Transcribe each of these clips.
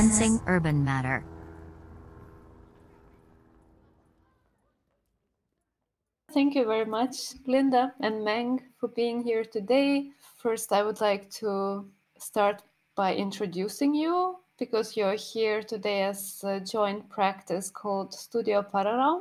Sensing Urban Matter. Thank you very much, Linda and Meng, for being here today. First, I would like to start by introducing you because you're here today as a joint practice called Studio Pararaum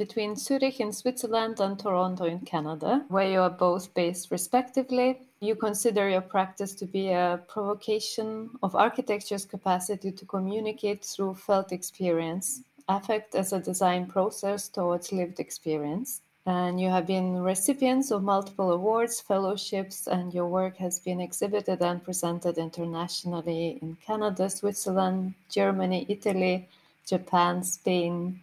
between Zurich in Switzerland and Toronto in Canada, where you are both based respectively. You consider your practice to be a provocation of architecture's capacity to communicate through felt experience, affect as a design process towards lived experience and you have been recipients of multiple awards, fellowships, and your work has been exhibited and presented internationally in Canada, Switzerland, Germany, Italy, Japan, Spain,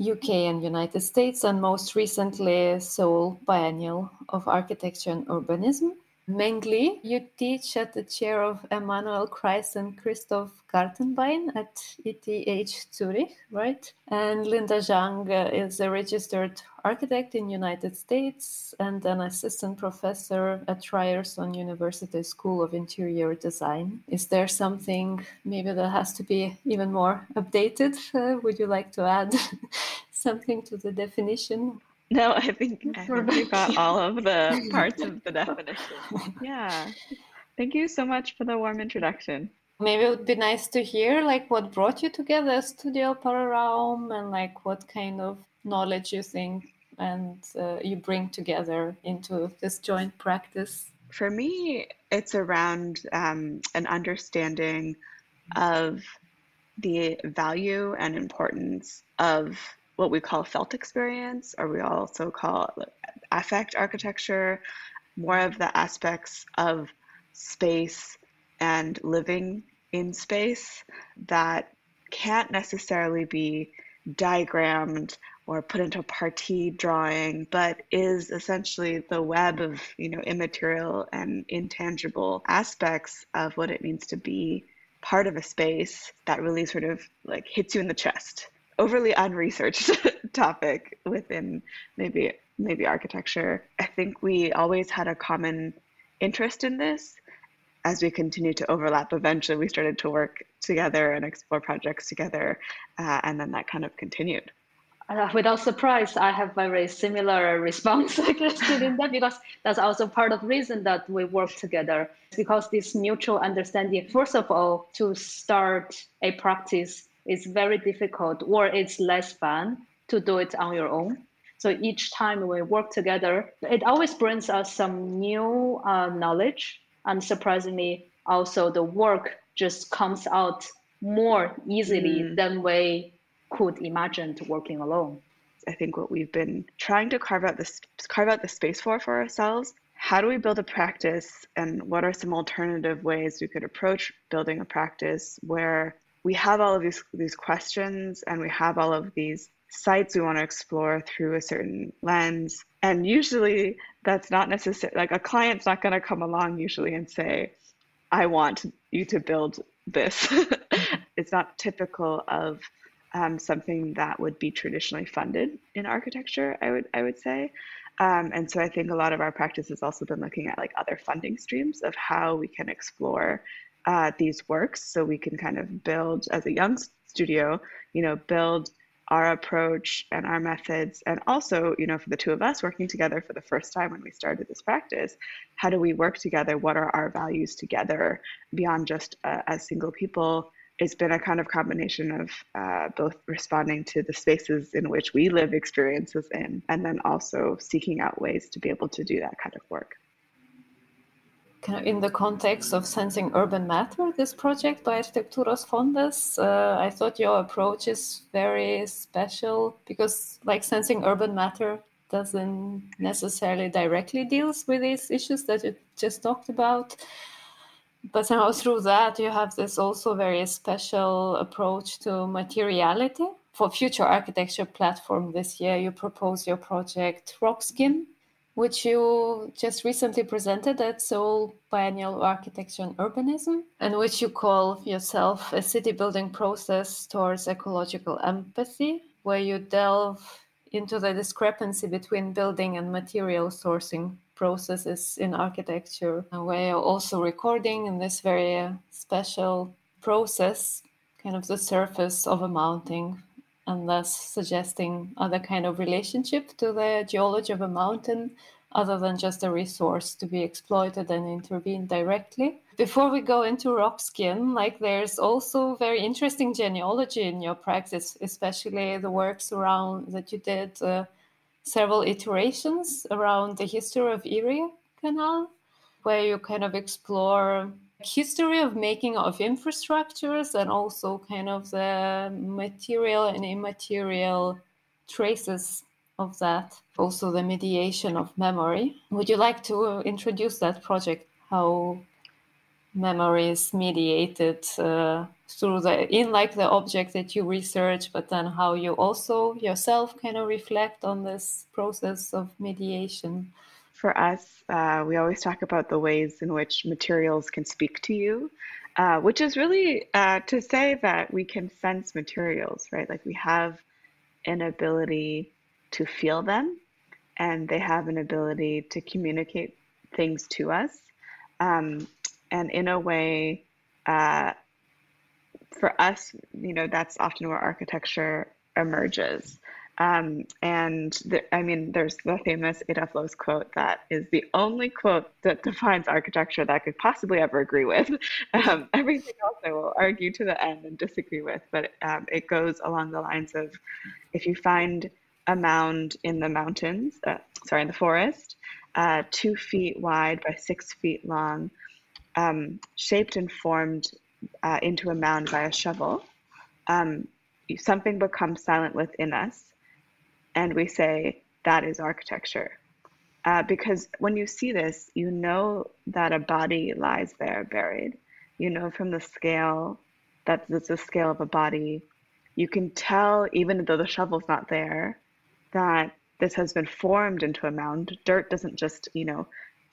UK, and United States, and most recently, Seoul Biennial of Architecture and Urbanism. Mainly, you teach at the chair of Emanuel Christ and Christoph Gantenbein at ETH Zurich, right? And Linda Zhang uh, is a registered architect in United States and an assistant professor at Ryerson University School of Interior Design. Is there something maybe that has to be even more updated? Uh, would you like to add something to the definition? No, I think, I think we got all of the parts of the definition. Yeah. Thank you so much for the warm introduction. Maybe it would be nice to hear like what brought you together, Studio Pararaum, and like what kind of knowledge you think and uh, you bring together into this joint practice. For me, it's around um, an understanding of the value and importance of what we call felt experience, or we also call affect architecture, more of the aspects of space and living in space that can't necessarily be diagrammed or put into a parti drawing, but is essentially the web of you know immaterial and intangible aspects of what it means to be part of a space that really sort of like hits you in the chest overly unresearched topic within maybe maybe architecture. I think we always had a common interest in this. As we continued to overlap, eventually we started to work together and explore projects together, uh, and then that kind of continued. Uh, without surprise, I have very similar response against Linda because that's also part of the reason that we work together. Because this mutual understanding, first of all, to start a practice it's very difficult or it's less fun to do it on your own. So each time we work together, it always brings us some new uh, knowledge. And surprisingly, also the work just comes out more easily mm. than we could imagine to working alone. I think what we've been trying to carve out this carve out the space for for ourselves. How do we build a practice, and what are some alternative ways we could approach building a practice where we have all of these these questions and we have all of these sites we want to explore through a certain lens. And usually that's not necessary like a client's not going to come along usually and say i want you to build this. It's not typical of um, something that would be traditionally funded in architecture i would i would say. Um, and so i think a lot of our practice has also been looking at like other funding streams of how we can explore uh, these works so we can kind of build as a young studio you know build our approach and our methods. And also you know for the two of us working together for the first time when we started this practice how do we work together? What are our values together beyond just uh, as single people? It's been a kind of combination of uh, both responding to the spaces in which we live experiences in and then also seeking out ways to be able to do that kind of work kind of in the context of sensing urban matter, this project by Architektūros fondas, uh, I thought your approach is very special because, like, sensing urban matter doesn't necessarily directly deals with these issues that you just talked about. But somehow through that, you have this also very special approach to materiality. For future architecture platform this year, you propose your project Rockskin, which you just recently presented at Seoul Biennial Architecture and Urbanism, and which you call yourself a city building process towards ecological empathy, where you delve into the discrepancy between building and material sourcing processes in architecture, and where you're also recording in this very special process kind of the surface of a mountain and thus suggesting other kind of relationship to the geology of a mountain other than just a resource to be exploited and intervened directly. Before we go into rock skin, like there's also very interesting genealogy in your practice, especially the works around that you did uh, several iterations around the history of Erie Canal, where you kind of explore history of making of infrastructures and also kind of the material and immaterial traces of that. Also the mediation of memory. Would you like to introduce that project? How memory is mediated uh, through the in like the object that you research but then how you also yourself kind of reflect on this process of mediation for us, uh, we always talk about the ways in which materials can speak to you, uh, which is really uh, to say that we can sense materials, right? Like we have an ability to feel them, and they have an ability to communicate things to us. Um, and in a way, uh, for us, you know, that's often where architecture emerges. Um, and the, I mean, there's the famous Adolf Loos's quote that is the only quote that defines architecture that I could possibly ever agree with. Um, everything else I will argue to the end and disagree with, but um, it goes along the lines of if you find a mound in the mountains, uh, sorry, in the forest, uh, two feet wide by six feet long, um, shaped and formed uh, into a mound by a shovel, um, something becomes silent within us and we say that is architecture. Uh, because when you see this, you know that a body lies there buried. You know from the scale that it's the scale of a body. You can tell, even though the shovel's not there, that this has been formed into a mound. Dirt doesn't just, you know,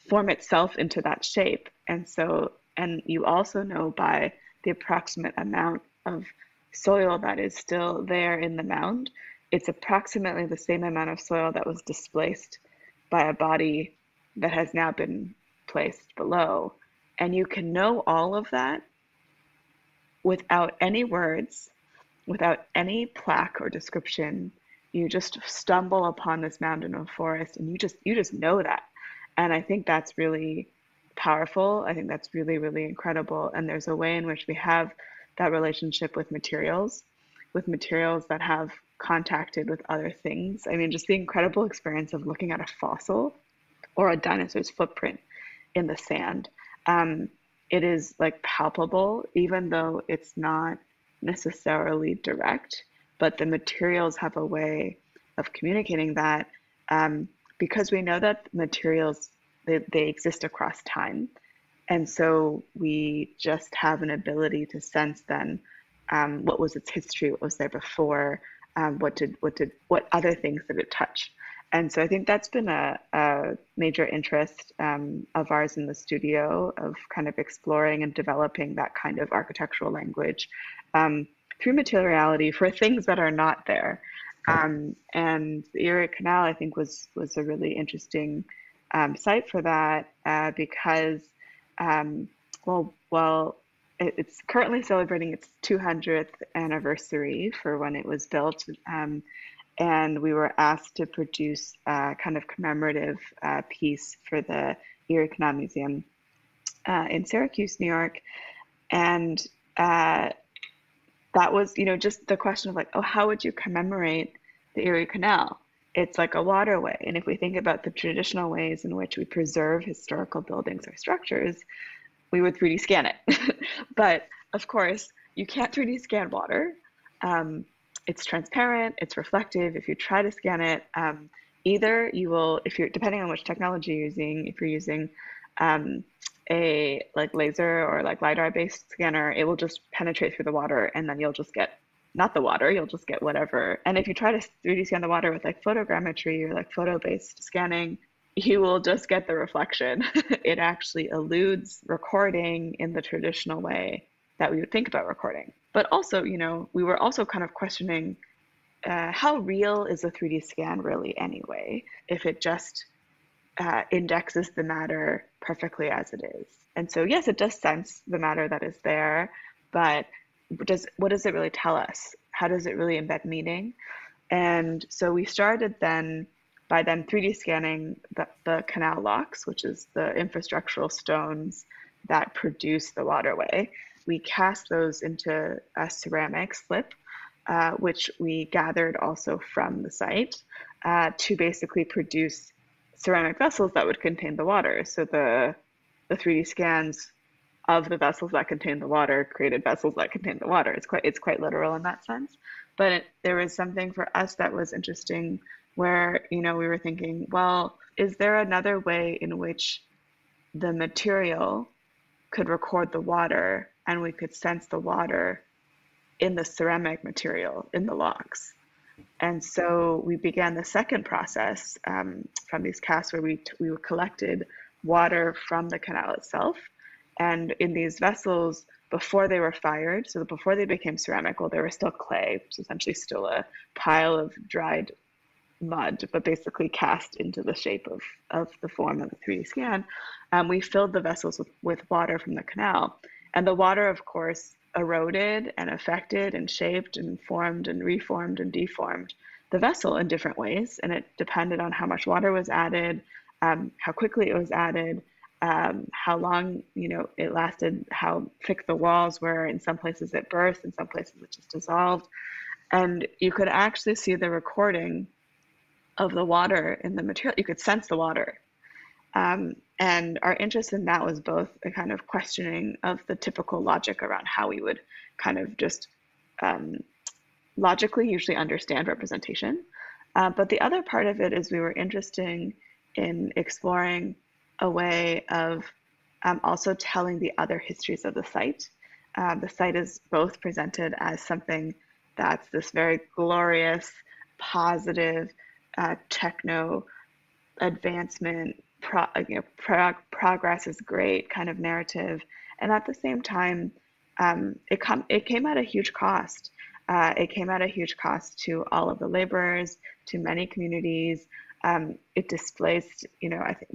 form itself into that shape. And so, and you also know by the approximate amount of soil that is still there in the mound it's approximately the same amount of soil that was displaced by a body that has now been placed below. And you can know all of that without any words, without any plaque or description. You just stumble upon this mountain of forest and you just you just know that. And I think that's really powerful. I think that's really, really incredible. And there's a way in which we have that relationship with materials, with materials that have contacted with other things. I mean, just the incredible experience of looking at a fossil or a dinosaur's footprint in the sand. Um, it is like palpable, even though it's not necessarily direct, but the materials have a way of communicating that um, because we know that materials they, they exist across time. And so we just have an ability to sense then um, what was its history, what was there before, um, what did what did what other things did it touch? And so i think that's been a, a major interest um, of ours in the studio of kind of exploring and developing that kind of architectural language um, through materiality for things that are not there. Um, and the erie canal i think was was a really interesting um, site for that uh, because um, well well it's currently celebrating its 200th anniversary for when it was built. Um, and we were asked to produce a kind of commemorative uh, piece for the Erie Canal Museum uh, in Syracuse, New York. And uh, that was, you know, just the question of like, oh, how would you commemorate the Erie Canal? It's like a waterway. And if we think about the traditional ways in which we preserve historical buildings or structures, we would 3D scan it. but of course, you can't 3D scan water. Um, it's transparent, it's reflective. If you try to scan it, um, either you will, if you're depending on which technology you're using, if you're using um, a like laser or like lidar based scanner, it will just penetrate through the water, and then you'll just get not the water, you'll just get whatever. And if you try to 3D scan the water with like photogrammetry or like photo based scanning, you will just get the reflection. it actually eludes recording in the traditional way that we would think about recording. But also, you know, we were also kind of questioning uh, how real is a 3D scan really anyway, if it just uh, indexes the matter perfectly as it is. And so, yes, it does sense the matter that is there, but does what does it really tell us? How does it really embed meaning? And so we started then by then 3D scanning the, the canal locks, which is the infrastructural stones that produce the waterway. We cast those into a ceramic slip, uh, which we gathered also from the site uh, to basically produce ceramic vessels that would contain the water. So the the 3D scans of the vessels that contain the water created vessels that contain the water. It's quite it's quite literal in that sense. But it, there was something for us that was interesting where you know we were thinking, well, is there another way in which the material could record the water and we could sense the water in the ceramic material in the locks? And so we began the second process um, from these casts where we, we collected water from the canal itself. And in these vessels, before they were fired, so before they became ceramic, well, they were still clay, which is essentially still a pile of dried mud, but basically cast into the shape of, of the form of the 3D scan. Um, we filled the vessels with, with water from the canal. And the water, of course, eroded and affected and shaped and formed and reformed and deformed the vessel in different ways. And it depended on how much water was added, um, how quickly it was added, um, how long you know it lasted, how thick the walls were. In some places it burst, in some places it just dissolved. And you could actually see the recording of the water in the material. You could sense the water. Um, and our interest in that was both a kind of questioning of the typical logic around how we would kind of just um, logically usually understand representation. Uh, but the other part of it is we were interested in exploring a way of um, also telling the other histories of the site. Uh, the site is both presented as something that's this very glorious, positive, uh, techno advancement, pro, you know, prog- progress is great kind of narrative, and at the same time, um, it come it came at a huge cost. Uh, it came at a huge cost to all of the laborers, to many communities. Um, it displaced, you know, I think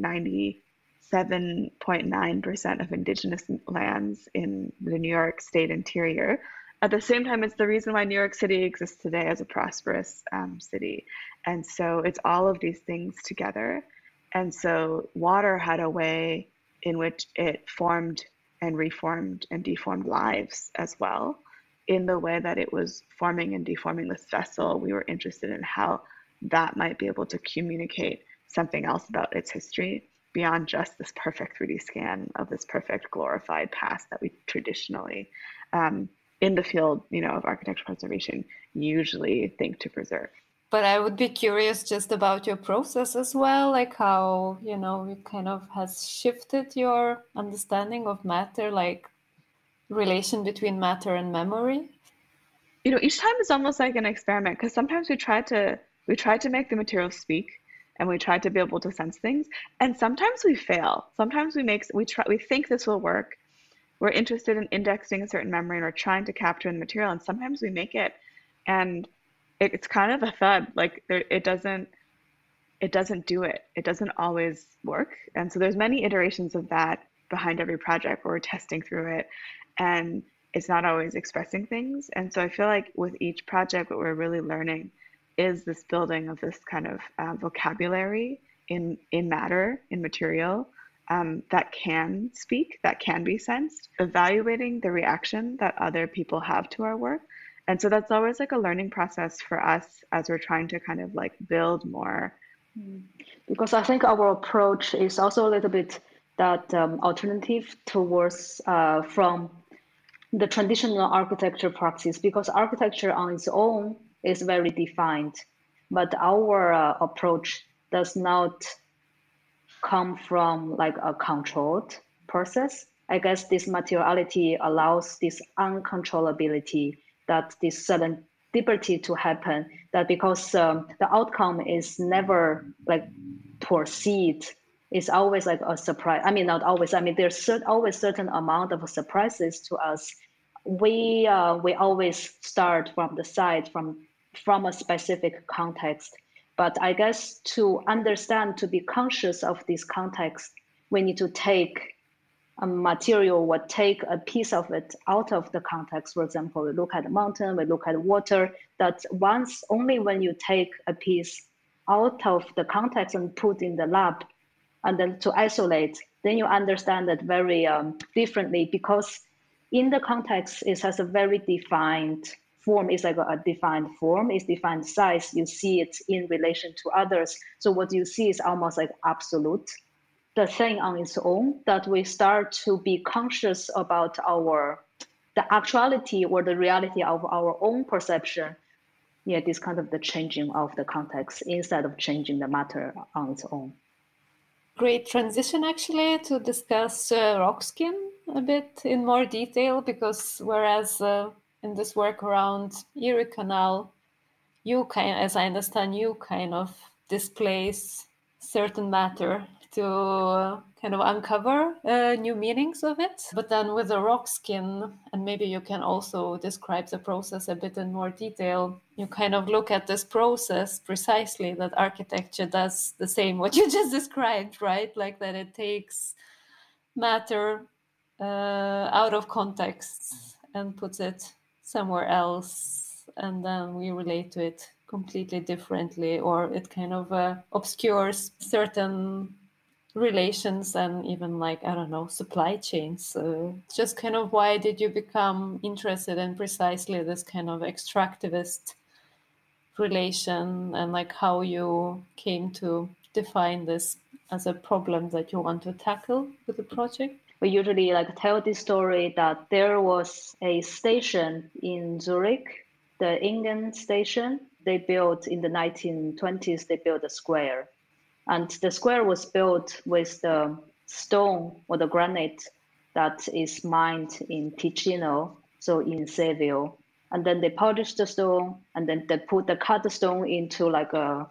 97.9% of indigenous lands in the New York State interior. At the same time, it's the reason why New York City exists today as a prosperous um, city. And so it's all of these things together. And so water had a way in which it formed and reformed and deformed lives as well. In the way that it was forming and deforming this vessel, we were interested in how that might be able to communicate something else about its history beyond just this perfect 3D scan of this perfect glorified past that we traditionally, um, in the field, you know, of architecture preservation, usually think to preserve but I would be curious just about your process as well, like how you know it kind of has shifted your understanding of matter, like relation between matter and memory. You know, each time is almost like an experiment because sometimes we try to we try to make the material speak and we try to be able to sense things and sometimes we fail sometimes we make we try we think this will work we're interested in indexing a certain memory and we're trying to capture the material and sometimes we make it and it, it's kind of a thud. Like there, it doesn't it doesn't do it. It doesn't always work. And so there's many iterations of that behind every project where we're testing through it and it's not always expressing things. And so I feel like with each project, what we're really learning is this building of this kind of uh, vocabulary in in matter, in material, um, that can speak, that can be sensed, evaluating the reaction that other people have to our work, and so that's always like a learning process for us as we're trying to kind of like build more mm. because i think our approach is also a little bit that um, alternative towards uh, from the traditional architecture practice because architecture on its own is very defined but our uh, approach does not come from like a controlled process. I guess this materiality allows this uncontrollability that this sudden liberty to happen that because um, the outcome is never like foreseen it's always like a surprise i mean not always i mean there's cert- always certain amount of surprises to us. We uh, we always start from the side from from a specific context but i guess to understand to be conscious of this context we need to take a material would take a piece of it out of the context. For example, we look at the mountain, we look at water, that once only when you take a piece out of the context and put in the lab, and then to isolate, then you understand it very um, differently because in the context, it has a very defined form. is like a defined form, it's defined size. You see it in relation to others. So what you see is almost like absolute the thing on its own that we start to be conscious about our the actuality or the reality of our own perception yeah this kind of the changing of the context instead of changing the matter on its own great transition actually to discuss uh, rock skin a bit in more detail because whereas uh, in this work around erie canal you kind as i understand you kind of displace certain matter to kind of uncover uh, new meanings of it. But then with the rock skin, and maybe you can also describe the process a bit in more detail, you kind of look at this process precisely that architecture does the same, what you just described, right? Like that it takes matter uh, out of context and puts it somewhere else, and then we relate to it completely differently, or it kind of uh, obscures certain relations and even like i don't know supply chains. Just kind of why did you become interested in precisely this kind of extractivist relation and like how you came to define this as a problem that you want to tackle with the project we usually like tell this story that there was a station in zurich the Enge station they built in the 1920s they built a square and the square was built with the stone or the granite that is mined in Ticino, so in Seville. And then they polished the stone and then they put the cut stone into like a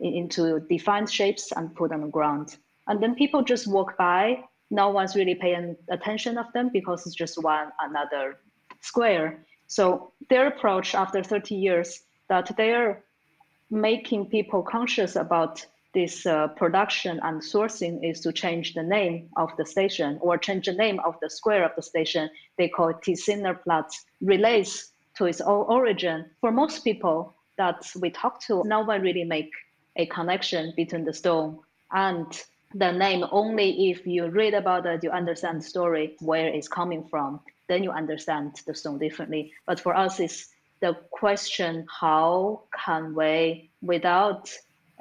into defined shapes and put on the ground. And then people just walk by. No one's really paying attention of them because it's just one another square. So their approach after 30 years that they're making people conscious about this uh, production and sourcing is to change the name of the station or change the name of the square of the station. They call it Platz, relates to its own origin. For most people that we talk to, no one really make a connection between the stone and the name. Only if you read about it, you understand the story, where it's coming from, then you understand the stone differently. But for us, it's the question, how can we, without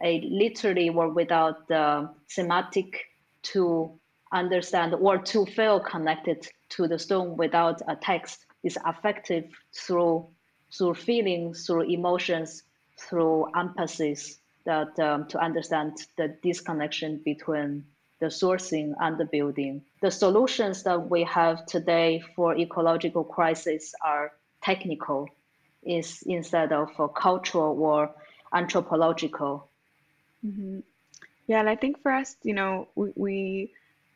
a literally or without the semantic to understand or to feel connected to the stone without a text is affected through through feelings, through emotions, through empathies that um, to understand the disconnection between the sourcing and the building. The solutions that we have today for ecological crisis are technical, is instead of cultural or anthropological. Mm-hmm. Yeah, and I think for us, you know, we, we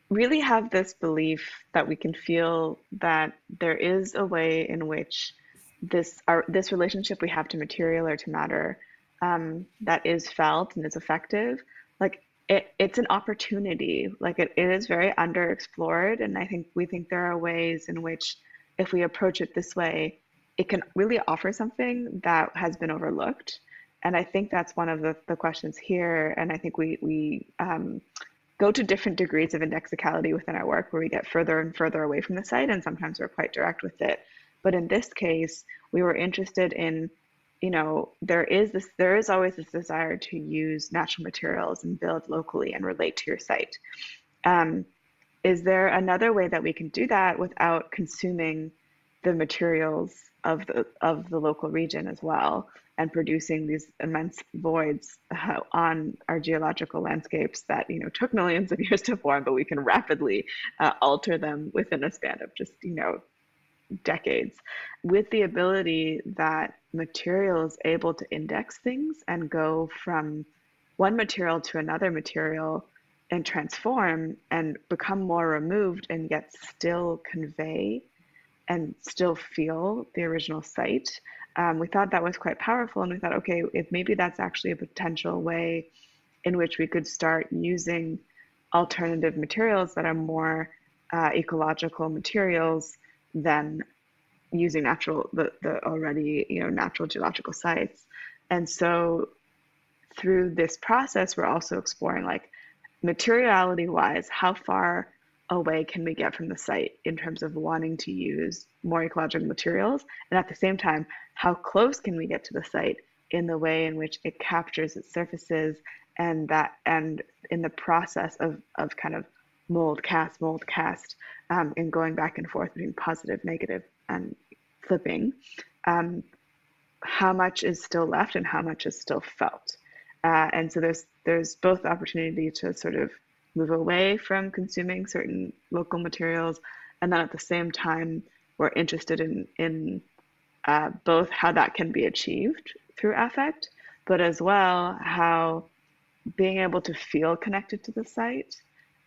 really have this belief that we can feel that there is a way in which this our this relationship we have to material or to matter um, that is felt and is effective. Like it, it's an opportunity. Like it, it is very underexplored, and I think we think there are ways in which, if we approach it this way, it can really offer something that has been overlooked and I think that's one of the, the questions here. And I think we, we um, go to different degrees of indexicality within our work where we get further and further away from the site, and sometimes we're quite direct with it. But in this case, we were interested in, you know, there is this, there is always this desire to use natural materials and build locally and relate to your site. Um, is there another way that we can do that without consuming the materials of the of the local region as well? and producing these immense voids uh, on our geological landscapes that you know took millions of years to form, but we can rapidly uh, alter them within a span of just you know decades, with the ability that material is able to index things and go from one material to another material and transform and become more removed and yet still convey and still feel the original site. Um, we thought that was quite powerful and we thought okay if maybe that's actually a potential way in which we could start using alternative materials that are more uh, ecological materials than using natural the, the already you know natural geological sites. And so through this process we're also exploring like materiality wise how far away can we get from the site in terms of wanting to use more ecological materials? And at the same time how close can we get to the site in the way in which it captures its surfaces and that and in the process of of kind of mold cast mold cast um, and going back and forth between positive negative and flipping. Um, how much is still left and how much is still felt. Uh, and so there's there's both opportunity to sort of move away from consuming certain local materials and then at the same time we're interested in in uh, both how that can be achieved through affect but as well how being able to feel connected to the site,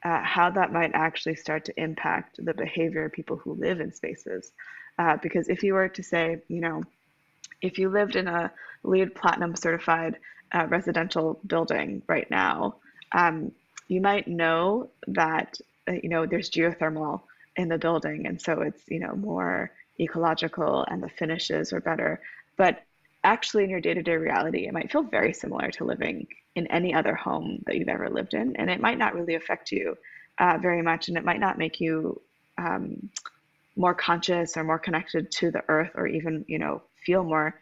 uh, how that might actually start to impact the behavior of people who live in spaces. Uh, because if you were to say, you know, if you lived in a LEED Platinum certified uh, residential building right now, um, you might know that uh, you know there's geothermal in the building, and so it's you know more ecological and the finishes are better. But actually in your day-to-day reality it might feel very similar to living in any other home that you've ever lived in and it might not really affect you uh, very much and it might not make you um, more conscious or more connected to the earth or even you know feel more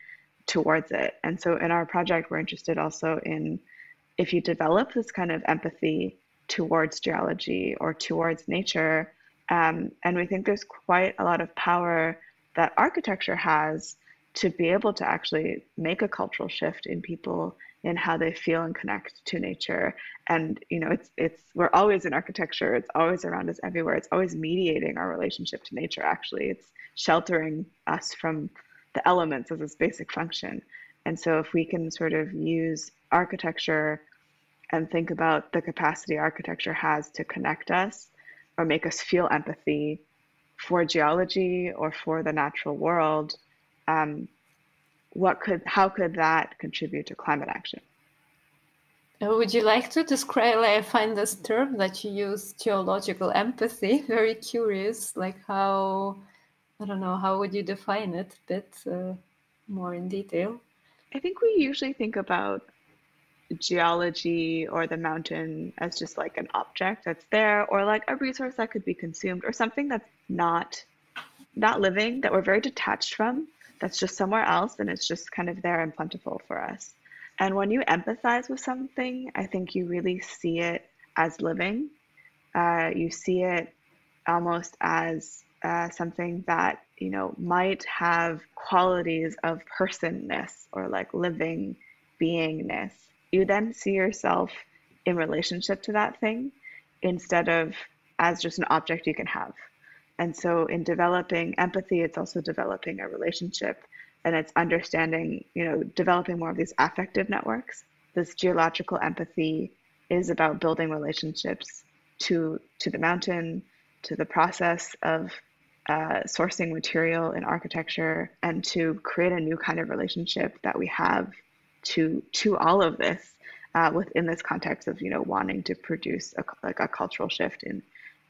towards it. And so in our project we're interested also in if you develop this kind of empathy towards geology or towards nature um, and we think there's quite a lot of power that architecture has to be able to actually make a cultural shift in people in how they feel and connect to nature. And you know it's it's we're always in architecture. It's always around us everywhere. It's always mediating our relationship to nature actually. It's sheltering us from the elements as its basic function. And so if we can sort of use architecture and think about the capacity architecture has to connect us or make us feel empathy for geology or for the natural world um, what could how could that contribute to climate action? Uh, would you like to describe? Like, I find this term that you use, geological empathy, very curious. Like how, I don't know, how would you define it a bit uh, more in detail? I think we usually think about geology or the mountain as just like an object that's there, or like a resource that could be consumed, or something that's not not living that we're very detached from that's just somewhere else and it's just kind of there and plentiful for us. And when you empathize with something, I think you really see it as living. Uh, you see it almost as uh, something that you know might have qualities of personness or like living beingness. You then see yourself in relationship to that thing instead of as just an object you can have. And so in developing empathy, it's also developing a relationship and it's understanding, you know, developing more of these affective networks. This geological empathy is about building relationships to to the mountain, to the process of uh, sourcing material in architecture, and to create a new kind of relationship that we have to to all of this uh, within this context of you know wanting to produce a, like a cultural shift in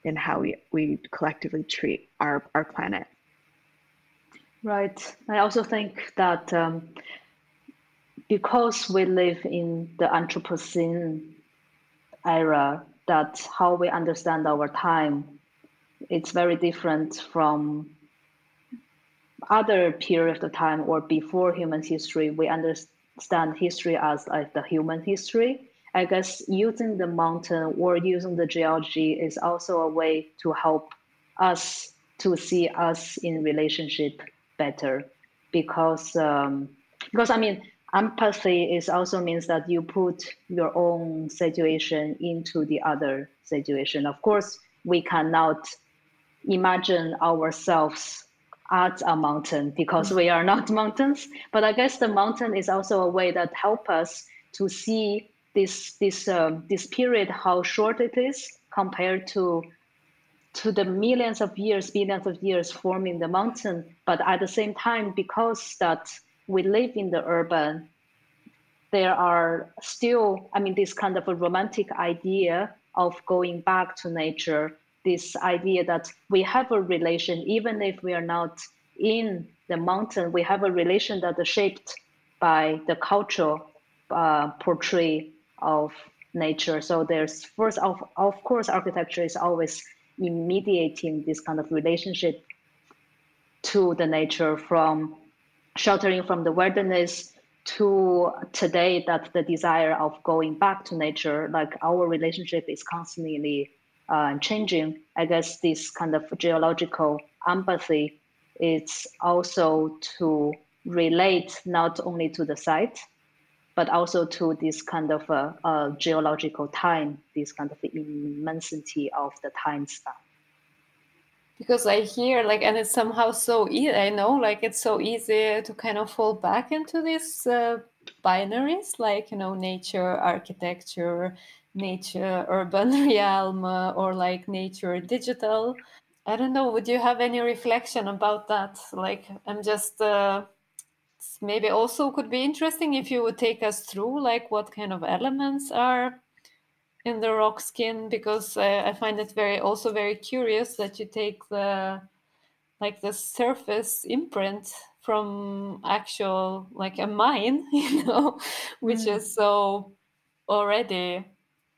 in how we, we collectively treat our, our planet. Right. I also think that um, because we live in the Anthropocene era, that how we understand our time, it's very different from other period of time or before human history. We understand history as like the human history, I guess using the mountain or using the geology is also a way to help us to see us in relationship better because um, because I mean empathy is also means that you put your own situation into the other situation. Of course, we cannot imagine ourselves as a mountain because we are not mountains. But I guess the mountain is also a way that help us to see this this um, this period how short it is compared to to the millions of years billions of years forming the mountain. But at the same time because that we live in the urban there are still i mean this kind of a romantic idea of going back to nature this idea that we have a relation, even if we are not in the mountain, we have a relation that is shaped by the cultural uh, portray of nature. So there's first of of course architecture is always mediating this kind of relationship to the nature from sheltering from the wilderness to today that the desire of going back to nature like our relationship is constantly uh, changing i guess this kind of geological empathy is also to relate not only to the site but also to this kind of a, a geological time this kind of immensity of the time span because I hear like, and it's somehow so easy. I know like it's so easy to kind of fall back into these uh, binaries, like you know, nature, architecture, nature, urban realm, uh, or like nature, digital. I don't know. Would you have any reflection about that? Like, I'm just maybe also could be interesting if you would take us through like what kind of elements are in the rock skin because uh, I find it very also very curious that you take the like the surface imprint from actual like a mine, you know, which mm. is so already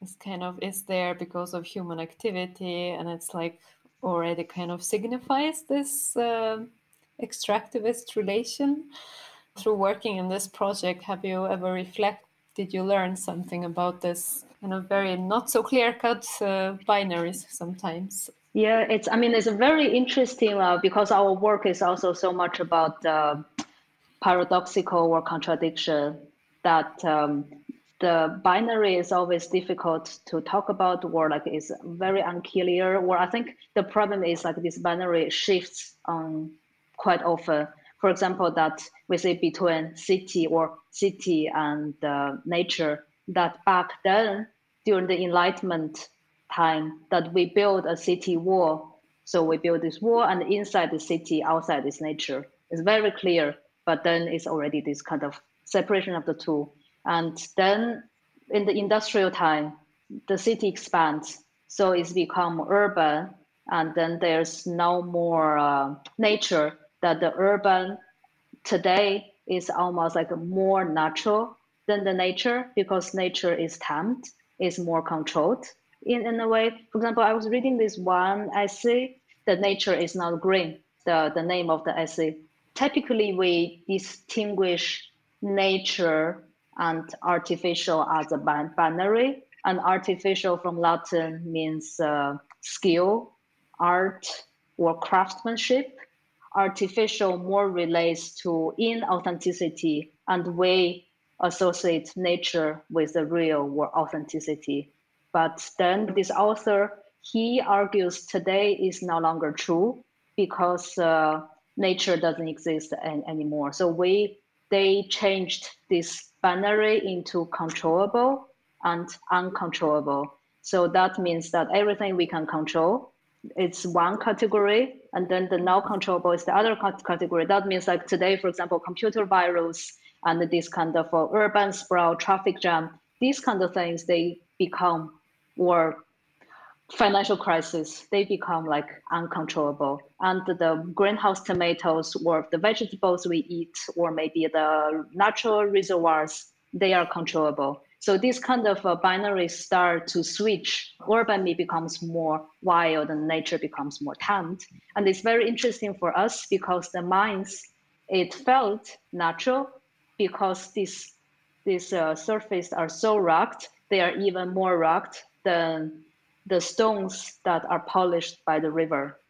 is kind of is there because of human activity and it's like already kind of signifies this uh, extractivist relation through working in this project have you ever reflect did you learn something about this kind of very not so clear cut uh, binaries sometimes. Yeah, it's. I mean, it's a very interesting uh, because our work is also so much about uh, paradoxical or contradiction that um, the binary is always difficult to talk about or like is very unclear. Or I think the problem is like this binary shifts um, quite often. For example, that we say between city or city and uh, nature that back then during the enlightenment time that we build a city wall. So we build this wall and inside the city outside is nature. It's very clear but then it's already this kind of separation of the two. And then in the industrial time the city expands. So it's become urban and then there's no more uh, nature that the urban today is almost like more natural than the nature because nature is tamed, is more controlled in, in a way. For example, I was reading this one essay, the nature is not green, the, the name of the essay. Typically, we distinguish nature and artificial as a binary. And artificial from Latin means uh, skill, art, or craftsmanship. Artificial more relates to inauthenticity and we associate nature with the real or authenticity. But then this author, he argues today is no longer true because uh, nature doesn't exist an, anymore. So we they changed this binary into controllable and uncontrollable. So that means that everything we can control, it's one category, and then the now controllable is the other category. That means like today, for example, computer virus and this kind of uh, urban sprawl, traffic jam, these kind of things, they become, or financial crisis, they become like uncontrollable. And the greenhouse tomatoes or the vegetables we eat, or maybe the natural reservoirs, they are controllable. So this kind of uh, binaries start to switch. Urban becomes more wild and nature becomes more tamed. And it's very interesting for us because the mines, it felt natural because these these uh, surfaces are so rugged, they are even more rugged than the stones that are polished by the river.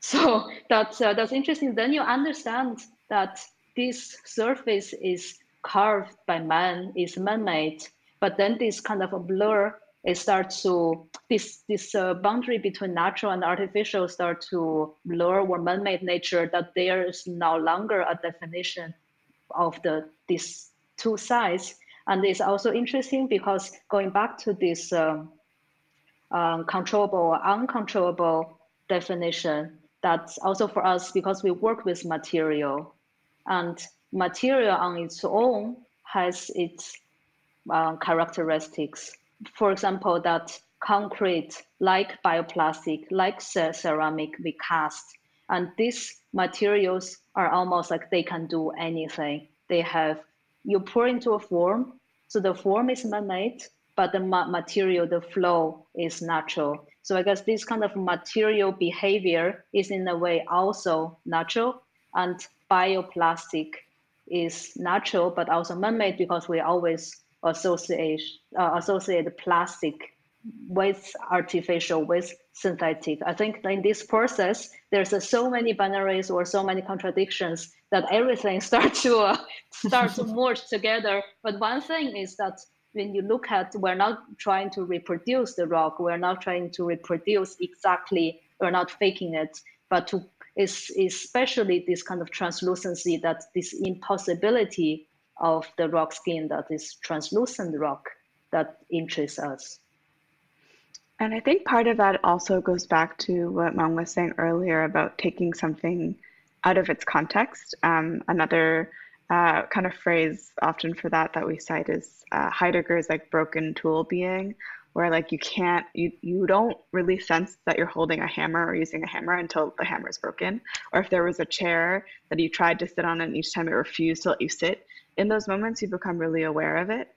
So that's uh, that's interesting. Then you understand that this surface is carved by man, is man-made, but then this kind of a blur it starts to this this uh, boundary between natural and artificial start to blur or man-made nature that there is no longer a definition of the these two sides. And it's also interesting because going back to this um, um, controllable or uncontrollable definition, that's also for us because we work with material, and material on its own has its uh, characteristics. For example, that concrete, like bioplastic, like ceramic, we cast. And these materials are almost like they can do anything. They have, you pour into a form, so the form is man-made, but the ma- material, the flow is natural. So I guess this kind of material behavior is in a way also natural, and bioplastic is natural, but also man-made because we always associate uh, associate plastic with artificial, with synthetic. I think in this process, there's uh, so many binaries or so many contradictions that everything starts to uh, start to merge together. But one thing is that when you look at, we're not trying to reproduce the rock. We're not trying to reproduce exactly. We're not faking it, but to is especially this kind of translucency that this impossibility of the rock skin that is translucent rock that interests us. And I think part of that also goes back to what Meng was saying earlier about taking something out of its context. Um, another uh, kind of phrase often for that that we cite is uh, Heidegger's like broken tool being, where like you can't, you, you don't really sense that you're holding a hammer or using a hammer until the hammer is broken. Or if there was a chair that you tried to sit on and each time it refused to let you sit, in those moments you become really aware of it.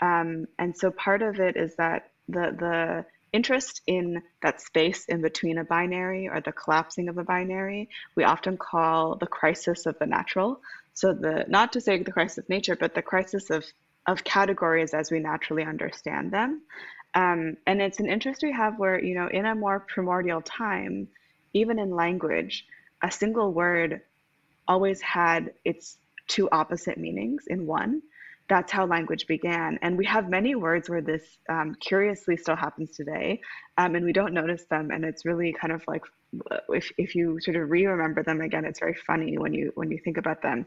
Um, and so part of it is that the the interest in that space in between a binary or the collapsing of a binary, we often call the crisis of the natural. So the not to say the crisis of nature, but the crisis of of categories as we naturally understand them. Um, and it's an interest we have where, you know, in a more primordial time, even in language, a single word always had its two opposite meanings in one that's how language began. And we have many words where this um, curiously still happens today, um, and we don't notice them. And it's really kind of like if, if you sort of re-remember them again, it's very funny when you when you think about them.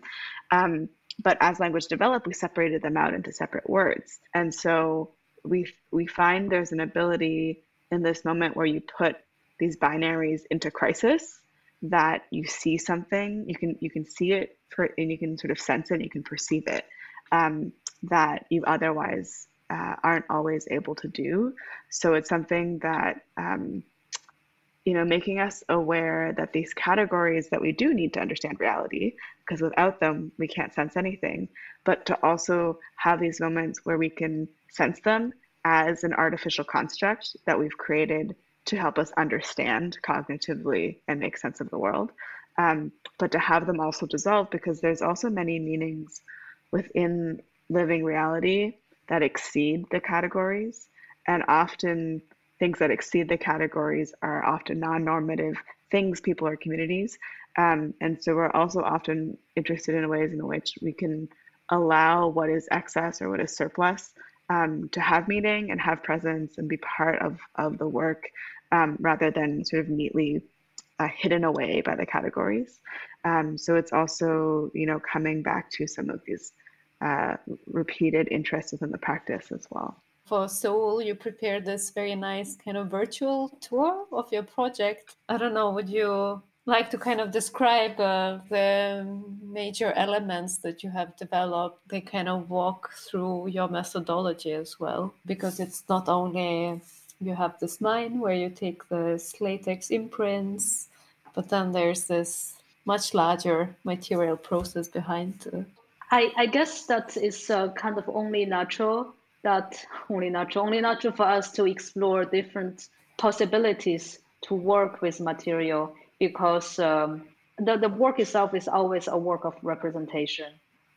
Um, but as language developed, we separated them out into separate words, and so we we find there's an ability in this moment where you put these binaries into crisis that you see something you can you can see it for, and you can sort of sense it and you can perceive it um, that you otherwise uh, aren't always able to do. So it's something that, um, you know, making us aware that these categories that we do need to understand reality, because without them, we can't sense anything, but to also have these moments where we can sense them as an artificial construct that we've created to help us understand cognitively and make sense of the world. Um, but to have them also dissolve because there's also many meanings within living reality that exceed the categories. And often things that exceed the categories are often non normative things, people, or communities. Um, and so we're also often interested in ways in which we can allow what is excess or what is surplus um, to have meaning and have presence and be part of, of the work um, rather than sort of neatly uh, hidden away by the categories. Um, so it's also, you know, coming back to some of these uh, repeated interests within the practice as well. For Seoul, you prepared this very nice kind of virtual tour of your project. I don't know, would you like to kind of describe uh, the major elements that you have developed? They kind of walk through your methodology as well, because it's not only you have this line where you take the latex imprints, but then there's this much larger material process behind uh, I, I guess that is uh, kind of only natural that only natural only natural for us to explore different possibilities to work with material because um, the, the work itself is always a work of representation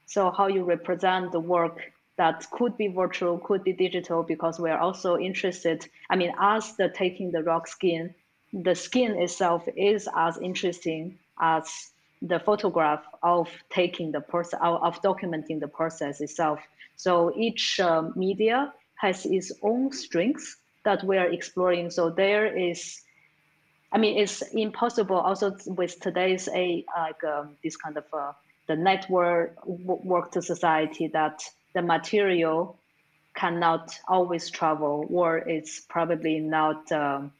so how you represent the work that could be virtual could be digital because we are also interested i mean as the taking the rock skin the skin itself is as interesting as the photograph of taking the process of documenting the process itself. So each uh, media has its own strengths that we are exploring. So there is, I mean, it's impossible also with today's a like um, this kind of uh, the network work to society that the material cannot always travel or it's probably not um,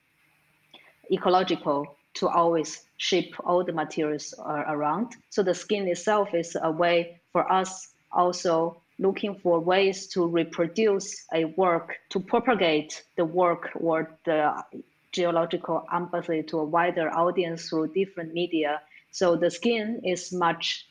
ecological to always ship all the materials uh, around. So the skin itself is a way for us also looking for ways to reproduce a work, to propagate the work or the geological empathy to a wider audience through different media. So the skin is much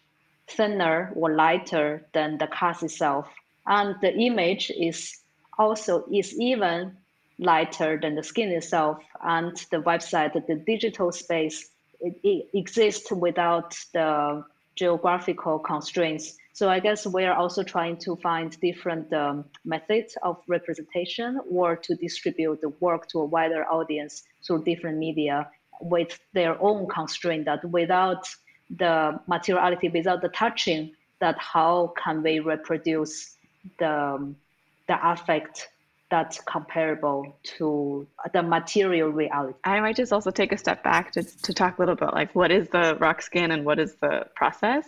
thinner or lighter than the cast itself. And the image is also is even lighter than the skin itself. And the website, the digital space, it, it exists without the geographical constraints. So I guess we are also trying to find different um, methods of representation or to distribute the work to a wider audience through different media with their own constraint that without the materiality, without the touching, that how can we reproduce the, the affect that's comparable to the material reality. I might just also take a step back to, to talk a little bit like what is the rock skin and what is the process.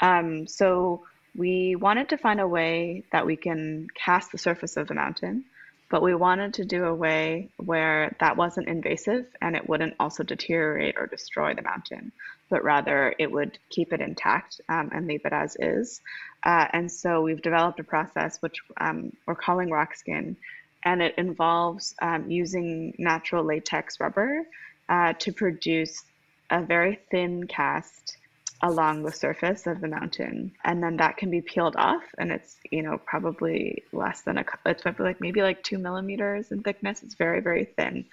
Um, so we wanted to find a way that we can cast the surface of the mountain, but we wanted to do a way where that wasn't invasive and it wouldn't also deteriorate or destroy the mountain, but rather it would keep it intact um, and leave it as is. Uh, and so we've developed a process which um, we're calling rock skin, and it involves um, using natural latex rubber uh, to produce a very thin cast along the surface of the mountain. And then that can be peeled off and it's you know probably less than a couple, it's probably like maybe like two millimeters in thickness. It's very very thin.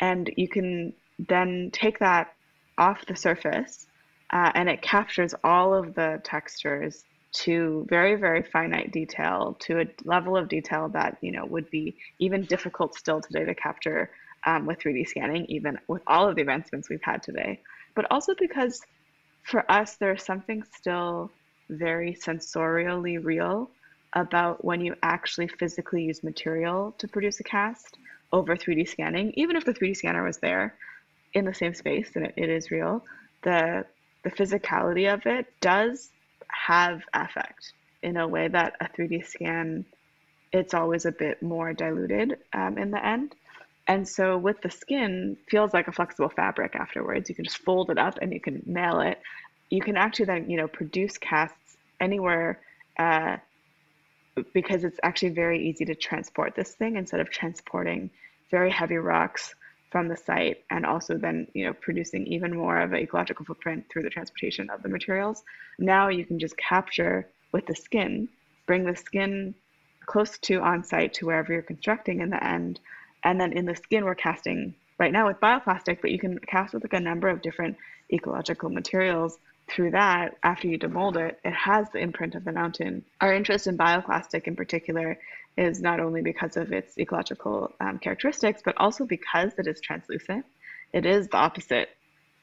And you can then take that off the surface uh, and it captures all of the textures to very very finite detail to a level of detail that you know would be even difficult still today to capture um, with 3d scanning even with all of the advancements we've had today. But also because for us there's something still very sensorially real about when you actually physically use material to produce a cast over 3d scanning even if the 3d scanner was there in the same space and it, it is real the the physicality of it does have affect in a way that a 3D scan, it's always a bit more diluted um, in the end. And so with the skin, feels like a flexible fabric afterwards. You can just fold it up and you can mail it. You can actually then, you know, produce casts anywhere uh, because it's actually very easy to transport this thing instead of transporting very heavy rocks from the site and also then you know producing even more of an ecological footprint through the transportation of the materials. Now you can just capture with the skin bring the skin close to on site to wherever you're constructing in the end. And then in the skin we're casting right now with bioplastic but you can cast with like a number of different ecological materials through that after you demold it it has the imprint of the mountain our interest in bioplastic in particular is not only because of its ecological um, characteristics, but also because it is translucent. It is the opposite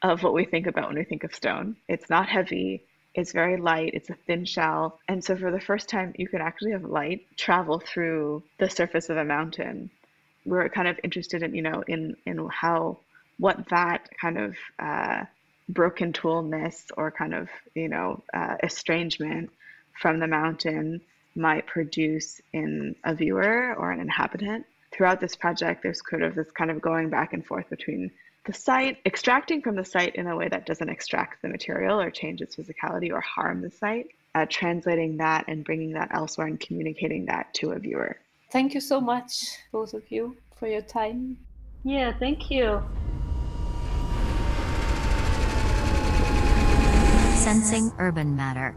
of what we think about when we think of stone. It's not heavy, it's very light, it's a thin shell. And so, for the first time, you can actually have light travel through the surface of a mountain. We're kind of interested in, you know, in, in how, what that kind of uh, broken toolness or kind of, you know, uh, estrangement from the mountain might produce in a viewer or an inhabitant. Throughout this project, there's kind of this kind of going back and forth between the site, extracting from the site in a way that doesn't extract the material or change its physicality or harm the site, uh, translating that and bringing that elsewhere and communicating that to a viewer. Thank you so much, both of you, for your time. Yeah, thank you. Sensing Urban Matter.